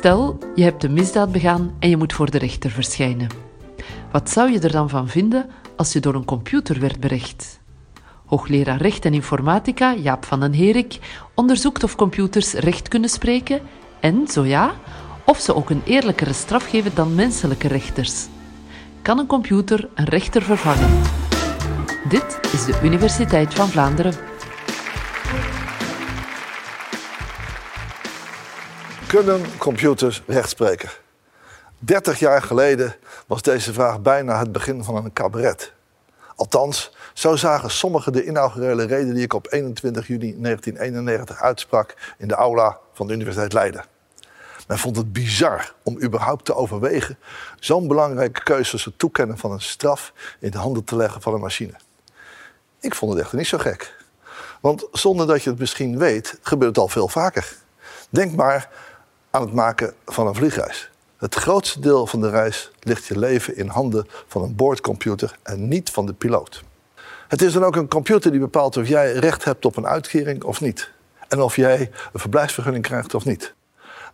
Stel, je hebt een misdaad begaan en je moet voor de rechter verschijnen. Wat zou je er dan van vinden als je door een computer werd berecht? Hoogleraar Recht en Informatica Jaap van den Herik onderzoekt of computers recht kunnen spreken en, zo ja, of ze ook een eerlijkere straf geven dan menselijke rechters. Kan een computer een rechter vervangen? Dit is de Universiteit van Vlaanderen. Kunnen computers rechtspreken? 30 jaar geleden was deze vraag bijna het begin van een cabaret. Althans, zo zagen sommigen de inaugurele reden die ik op 21 juni 1991 uitsprak in de aula van de Universiteit Leiden. Men vond het bizar om überhaupt te overwegen zo'n belangrijke keuze als het toekennen van een straf in de handen te leggen van een machine. Ik vond het echter niet zo gek. Want zonder dat je het misschien weet, gebeurt het al veel vaker. Denk maar aan het maken van een vliegreis. Het grootste deel van de reis ligt je leven in handen van een boordcomputer en niet van de piloot. Het is dan ook een computer die bepaalt of jij recht hebt op een uitkering of niet. En of jij een verblijfsvergunning krijgt of niet.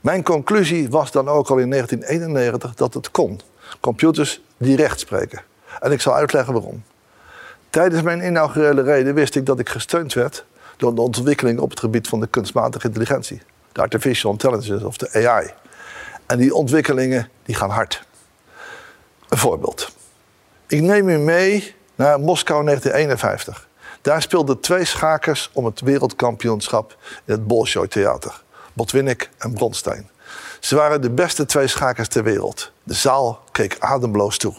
Mijn conclusie was dan ook al in 1991 dat het kon. Computers die recht spreken. En ik zal uitleggen waarom. Tijdens mijn inaugurele reden wist ik dat ik gesteund werd door de ontwikkeling op het gebied van de kunstmatige intelligentie. De artificial intelligence of de AI. En die ontwikkelingen die gaan hard. Een voorbeeld. Ik neem u mee naar Moskou 1951. Daar speelden twee schakers om het wereldkampioenschap in het Bolshoi Theater. Botwinnik en Bronstein. Ze waren de beste twee schakers ter wereld. De zaal keek ademloos toe.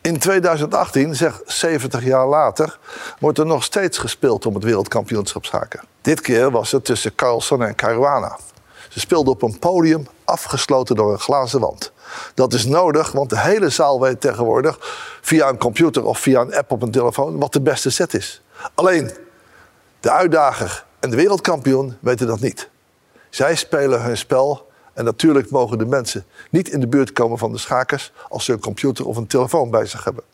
In 2018, zeg 70 jaar later, wordt er nog steeds gespeeld om het wereldkampioenschap schaken. Dit keer was het tussen Carlsen en Caruana. Ze speelden op een podium afgesloten door een glazen wand. Dat is nodig, want de hele zaal weet tegenwoordig via een computer of via een app op een telefoon wat de beste set is. Alleen de uitdager en de wereldkampioen weten dat niet. Zij spelen hun spel en natuurlijk mogen de mensen niet in de buurt komen van de schakers als ze een computer of een telefoon bij zich hebben.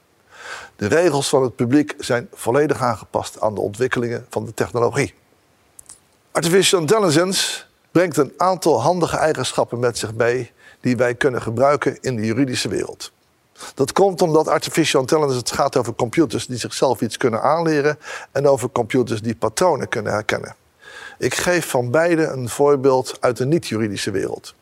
De regels van het publiek zijn volledig aangepast aan de ontwikkelingen van de technologie. Artificial intelligence brengt een aantal handige eigenschappen met zich mee die wij kunnen gebruiken in de juridische wereld. Dat komt omdat artificial intelligence het gaat over computers die zichzelf iets kunnen aanleren en over computers die patronen kunnen herkennen. Ik geef van beide een voorbeeld uit de niet-juridische wereld.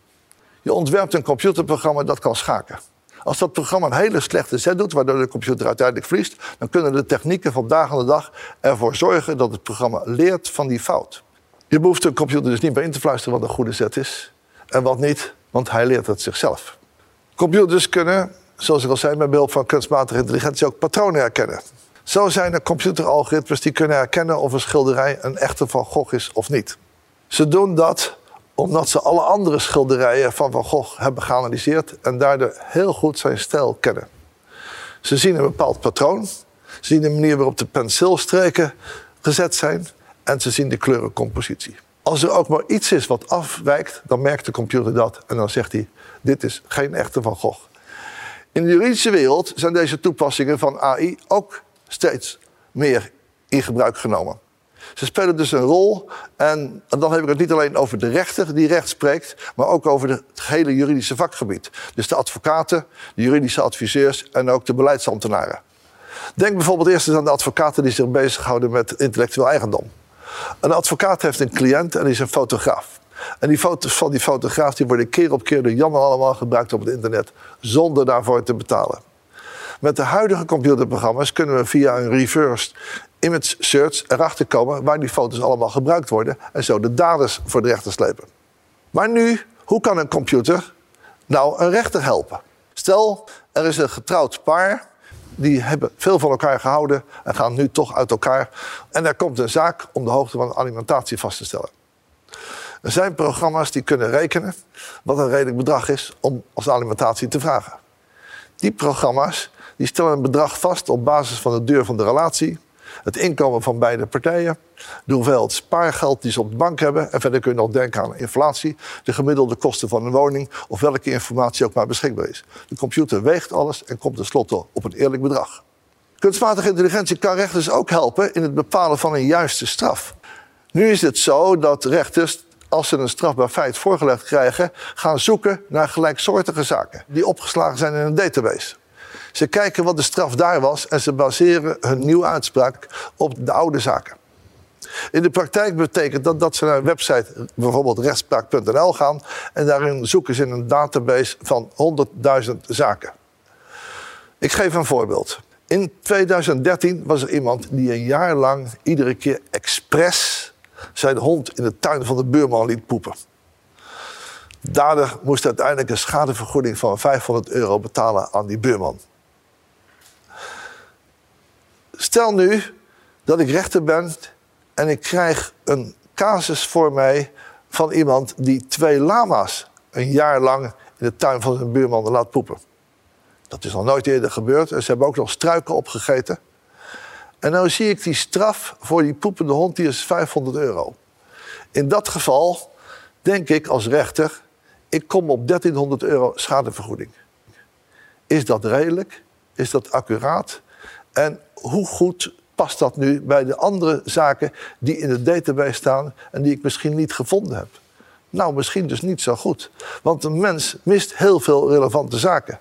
Je ontwerpt een computerprogramma dat kan schaken. Als dat programma een hele slechte zet doet, waardoor de computer uiteindelijk verliest, dan kunnen de technieken vandaag aan de dag ervoor zorgen dat het programma leert van die fout. Je behoeft een computer dus niet meer in te fluisteren wat een goede zet is en wat niet, want hij leert het zichzelf. Computers kunnen, zoals ik al zei, met behulp van kunstmatige intelligentie ook patronen herkennen. Zo zijn er computeralgoritmes die kunnen herkennen of een schilderij een echte Van Gogh is of niet. Ze doen dat omdat ze alle andere schilderijen van Van Gogh hebben geanalyseerd en daardoor heel goed zijn stijl kennen. Ze zien een bepaald patroon, ze zien de manier waarop de penseelstreken gezet zijn en ze zien de kleurencompositie. Als er ook maar iets is wat afwijkt, dan merkt de computer dat en dan zegt hij: Dit is geen echte Van Gogh. In de juridische wereld zijn deze toepassingen van AI ook steeds meer in gebruik genomen. Ze spelen dus een rol en, dan heb ik het niet alleen over de rechter die recht spreekt, maar ook over het hele juridische vakgebied. Dus de advocaten, de juridische adviseurs en ook de beleidsambtenaren. Denk bijvoorbeeld eerst eens aan de advocaten die zich bezighouden met intellectueel eigendom. Een advocaat heeft een cliënt en is een fotograaf. En die foto's van die fotograaf die worden keer op keer door Jan allemaal gebruikt op het internet zonder daarvoor te betalen. Met de huidige computerprogramma's kunnen we via een reversed image search erachter komen waar die foto's allemaal gebruikt worden en zo de daders voor de rechter slepen. Maar nu, hoe kan een computer nou een rechter helpen? Stel, er is een getrouwd paar, die hebben veel van elkaar gehouden en gaan nu toch uit elkaar. En er komt een zaak om de hoogte van de alimentatie vast te stellen. Er zijn programma's die kunnen rekenen wat een redelijk bedrag is om als alimentatie te vragen. Die programma's die stellen een bedrag vast op basis van de duur van de relatie, het inkomen van beide partijen, de hoeveelheid spaargeld die ze op de bank hebben. En verder kun je nog denken aan inflatie, de gemiddelde kosten van een woning of welke informatie ook maar beschikbaar is. De computer weegt alles en komt tenslotte op een eerlijk bedrag. Kunstmatige intelligentie kan rechters ook helpen in het bepalen van een juiste straf. Nu is het zo dat rechters als ze een strafbaar feit voorgelegd krijgen, gaan zoeken naar gelijksoortige zaken die opgeslagen zijn in een database. Ze kijken wat de straf daar was en ze baseren hun nieuwe uitspraak op de oude zaken. In de praktijk betekent dat dat ze naar een website, bijvoorbeeld rechtspraak.nl gaan en daarin zoeken ze in een database van 100.000 zaken. Ik geef een voorbeeld. In 2013 was er iemand die een jaar lang iedere keer expres zijn hond in de tuin van de buurman liet poepen. Dader moest uiteindelijk een schadevergoeding van 500 euro betalen aan die buurman. Stel nu dat ik rechter ben en ik krijg een casus voor mij van iemand die twee lama's een jaar lang in de tuin van zijn buurman laat poepen. Dat is nog nooit eerder gebeurd. En ze hebben ook nog struiken opgegeten. En nu zie ik die straf voor die poepende hond, die is 500 euro. In dat geval denk ik als rechter, ik kom op 1300 euro schadevergoeding. Is dat redelijk? Is dat accuraat? En hoe goed past dat nu bij de andere zaken die in de database staan en die ik misschien niet gevonden heb? Nou, misschien dus niet zo goed. Want een mens mist heel veel relevante zaken.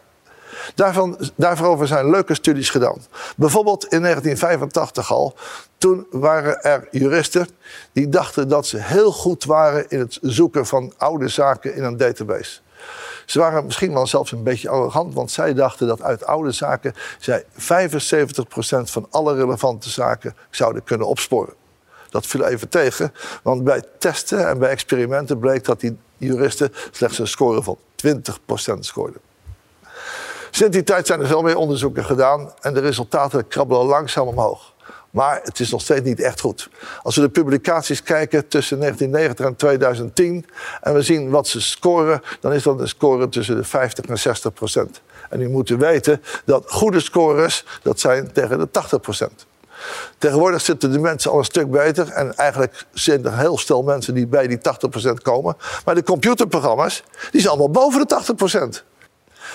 Daarvan, daarvoor zijn leuke studies gedaan. Bijvoorbeeld in 1985 al. Toen waren er juristen die dachten dat ze heel goed waren in het zoeken van oude zaken in een database. Ze waren misschien wel zelfs een beetje arrogant, want zij dachten dat uit oude zaken zij 75% van alle relevante zaken zouden kunnen opsporen. Dat viel even tegen, want bij testen en bij experimenten bleek dat die juristen slechts een score van 20% scoorden. Sinds die tijd zijn er veel meer onderzoeken gedaan en de resultaten krabbelen langzaam omhoog. Maar het is nog steeds niet echt goed. Als we de publicaties kijken tussen 1990 en 2010 en we zien wat ze scoren, dan is dat een score tussen de 50 en 60 procent. En u moet weten dat goede scores, dat zijn tegen de 80 procent. Tegenwoordig zitten de mensen al een stuk beter. En eigenlijk zijn er heel stel mensen die bij die 80% komen. Maar de computerprogramma's, die zijn allemaal boven de 80%.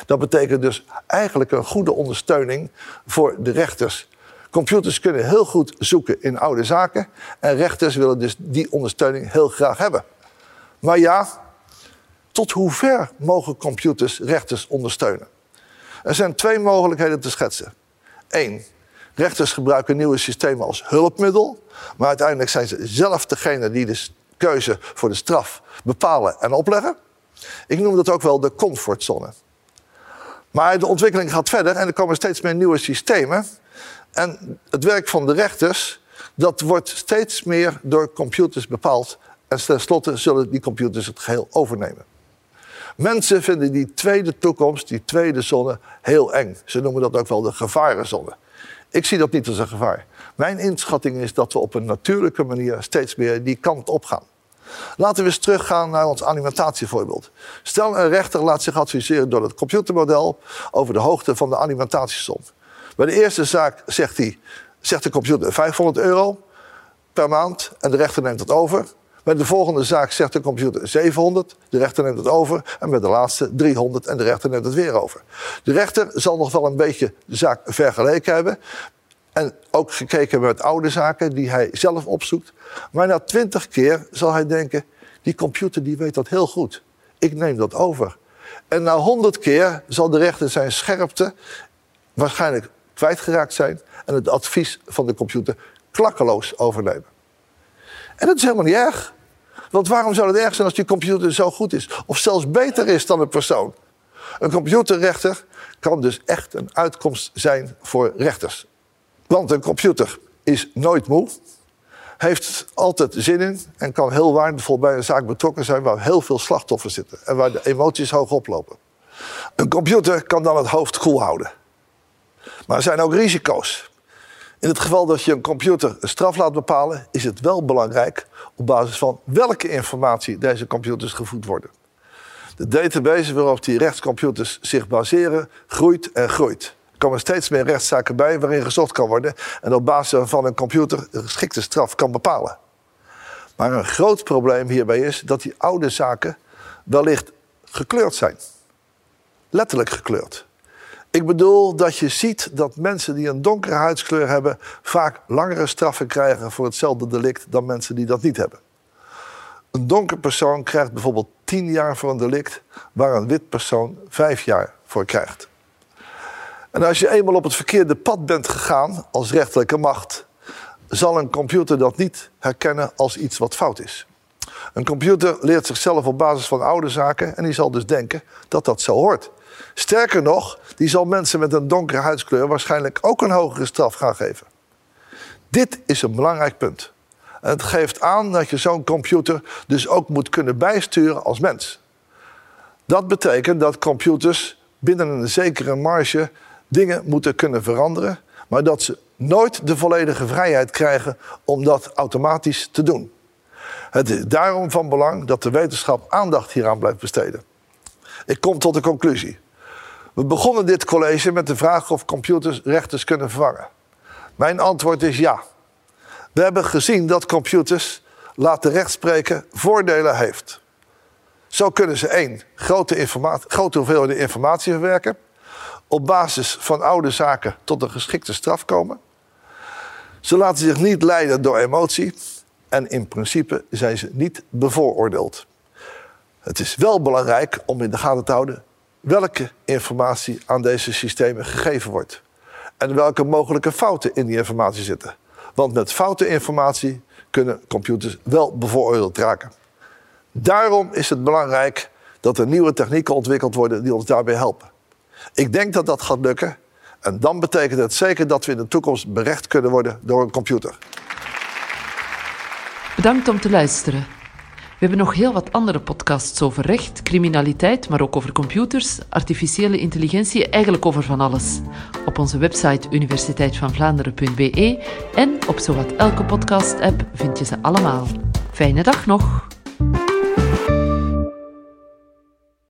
Dat betekent dus eigenlijk een goede ondersteuning voor de rechters. Computers kunnen heel goed zoeken in oude zaken. En rechters willen dus die ondersteuning heel graag hebben. Maar ja, tot hoever mogen computers rechters ondersteunen? Er zijn twee mogelijkheden te schetsen. Eén, rechters gebruiken nieuwe systemen als hulpmiddel. Maar uiteindelijk zijn ze zelf degene die de keuze voor de straf bepalen en opleggen. Ik noem dat ook wel de comfortzone. Maar de ontwikkeling gaat verder en er komen steeds meer nieuwe systemen. En het werk van de rechters, dat wordt steeds meer door computers bepaald. En tenslotte zullen die computers het geheel overnemen. Mensen vinden die tweede toekomst, die tweede zonne, heel eng. Ze noemen dat ook wel de gevarenzone. Ik zie dat niet als een gevaar. Mijn inschatting is dat we op een natuurlijke manier steeds meer die kant op gaan. Laten we eens teruggaan naar ons alimentatievoorbeeld. Stel een rechter laat zich adviseren door het computermodel over de hoogte van de alimentatiesom. Bij de eerste zaak zegt, hij, zegt de computer 500 euro per maand en de rechter neemt het over. Bij de volgende zaak zegt de computer 700, de rechter neemt het over. En bij de laatste 300 en de rechter neemt het weer over. De rechter zal nog wel een beetje de zaak vergeleken hebben. En ook gekeken met oude zaken die hij zelf opzoekt. Maar na twintig keer zal hij denken: die computer die weet dat heel goed. Ik neem dat over. En na honderd keer zal de rechter zijn scherpte waarschijnlijk kwijtgeraakt zijn en het advies van de computer klakkeloos overnemen. En dat is helemaal niet erg. Want waarom zou het erg zijn als die computer zo goed is? Of zelfs beter is dan een persoon? Een computerrechter kan dus echt een uitkomst zijn voor rechters. Want een computer is nooit moe, heeft altijd zin in en kan heel waardevol bij een zaak betrokken zijn waar heel veel slachtoffers zitten en waar de emoties hoog oplopen. Een computer kan dan het hoofd koel houden. Maar er zijn ook risico's. In het geval dat je een computer een straf laat bepalen, is het wel belangrijk op basis van welke informatie deze computers gevoed worden. De database waarop die rechtscomputers zich baseren, groeit en groeit. Er komen steeds meer rechtszaken bij waarin gezocht kan worden en op basis waarvan een computer een geschikte straf kan bepalen. Maar een groot probleem hierbij is dat die oude zaken wellicht gekleurd zijn. Letterlijk gekleurd. Ik bedoel dat je ziet dat mensen die een donkere huidskleur hebben vaak langere straffen krijgen voor hetzelfde delict dan mensen die dat niet hebben. Een donker persoon krijgt bijvoorbeeld 10 jaar voor een delict, waar een wit persoon 5 jaar voor krijgt. En als je eenmaal op het verkeerde pad bent gegaan als rechterlijke macht, zal een computer dat niet herkennen als iets wat fout is. Een computer leert zichzelf op basis van oude zaken en die zal dus denken dat dat zo hoort. Sterker nog, die zal mensen met een donkere huidskleur waarschijnlijk ook een hogere straf gaan geven. Dit is een belangrijk punt. Het geeft aan dat je zo'n computer dus ook moet kunnen bijsturen als mens. Dat betekent dat computers binnen een zekere marge dingen moeten kunnen veranderen, maar dat ze nooit de volledige vrijheid krijgen om dat automatisch te doen. Het is daarom van belang dat de wetenschap aandacht hieraan blijft besteden. Ik kom tot de conclusie. We begonnen dit college met de vraag of computers rechters kunnen vervangen. Mijn antwoord is ja. We hebben gezien dat computers laten rechtspreken voordelen heeft. Zo kunnen ze één, grote, grote hoeveelheden informatie verwerken. Op basis van oude zaken tot een geschikte straf komen. Ze laten zich niet leiden door emotie. En in principe zijn ze niet bevooroordeeld. Het is wel belangrijk om in de gaten te houden welke informatie aan deze systemen gegeven wordt. En welke mogelijke fouten in die informatie zitten. Want met foute informatie kunnen computers wel bevooroordeeld raken. Daarom is het belangrijk dat er nieuwe technieken ontwikkeld worden die ons daarbij helpen. Ik denk dat dat gaat lukken. En dan betekent het zeker dat we in de toekomst berecht kunnen worden door een computer. Bedankt om te luisteren. We hebben nog heel wat andere podcasts over recht, criminaliteit, maar ook over computers, artificiële intelligentie, eigenlijk over van alles. Op onze website universiteitvanvlaanderen.be en op zowat elke podcast-app vind je ze allemaal. Fijne dag nog!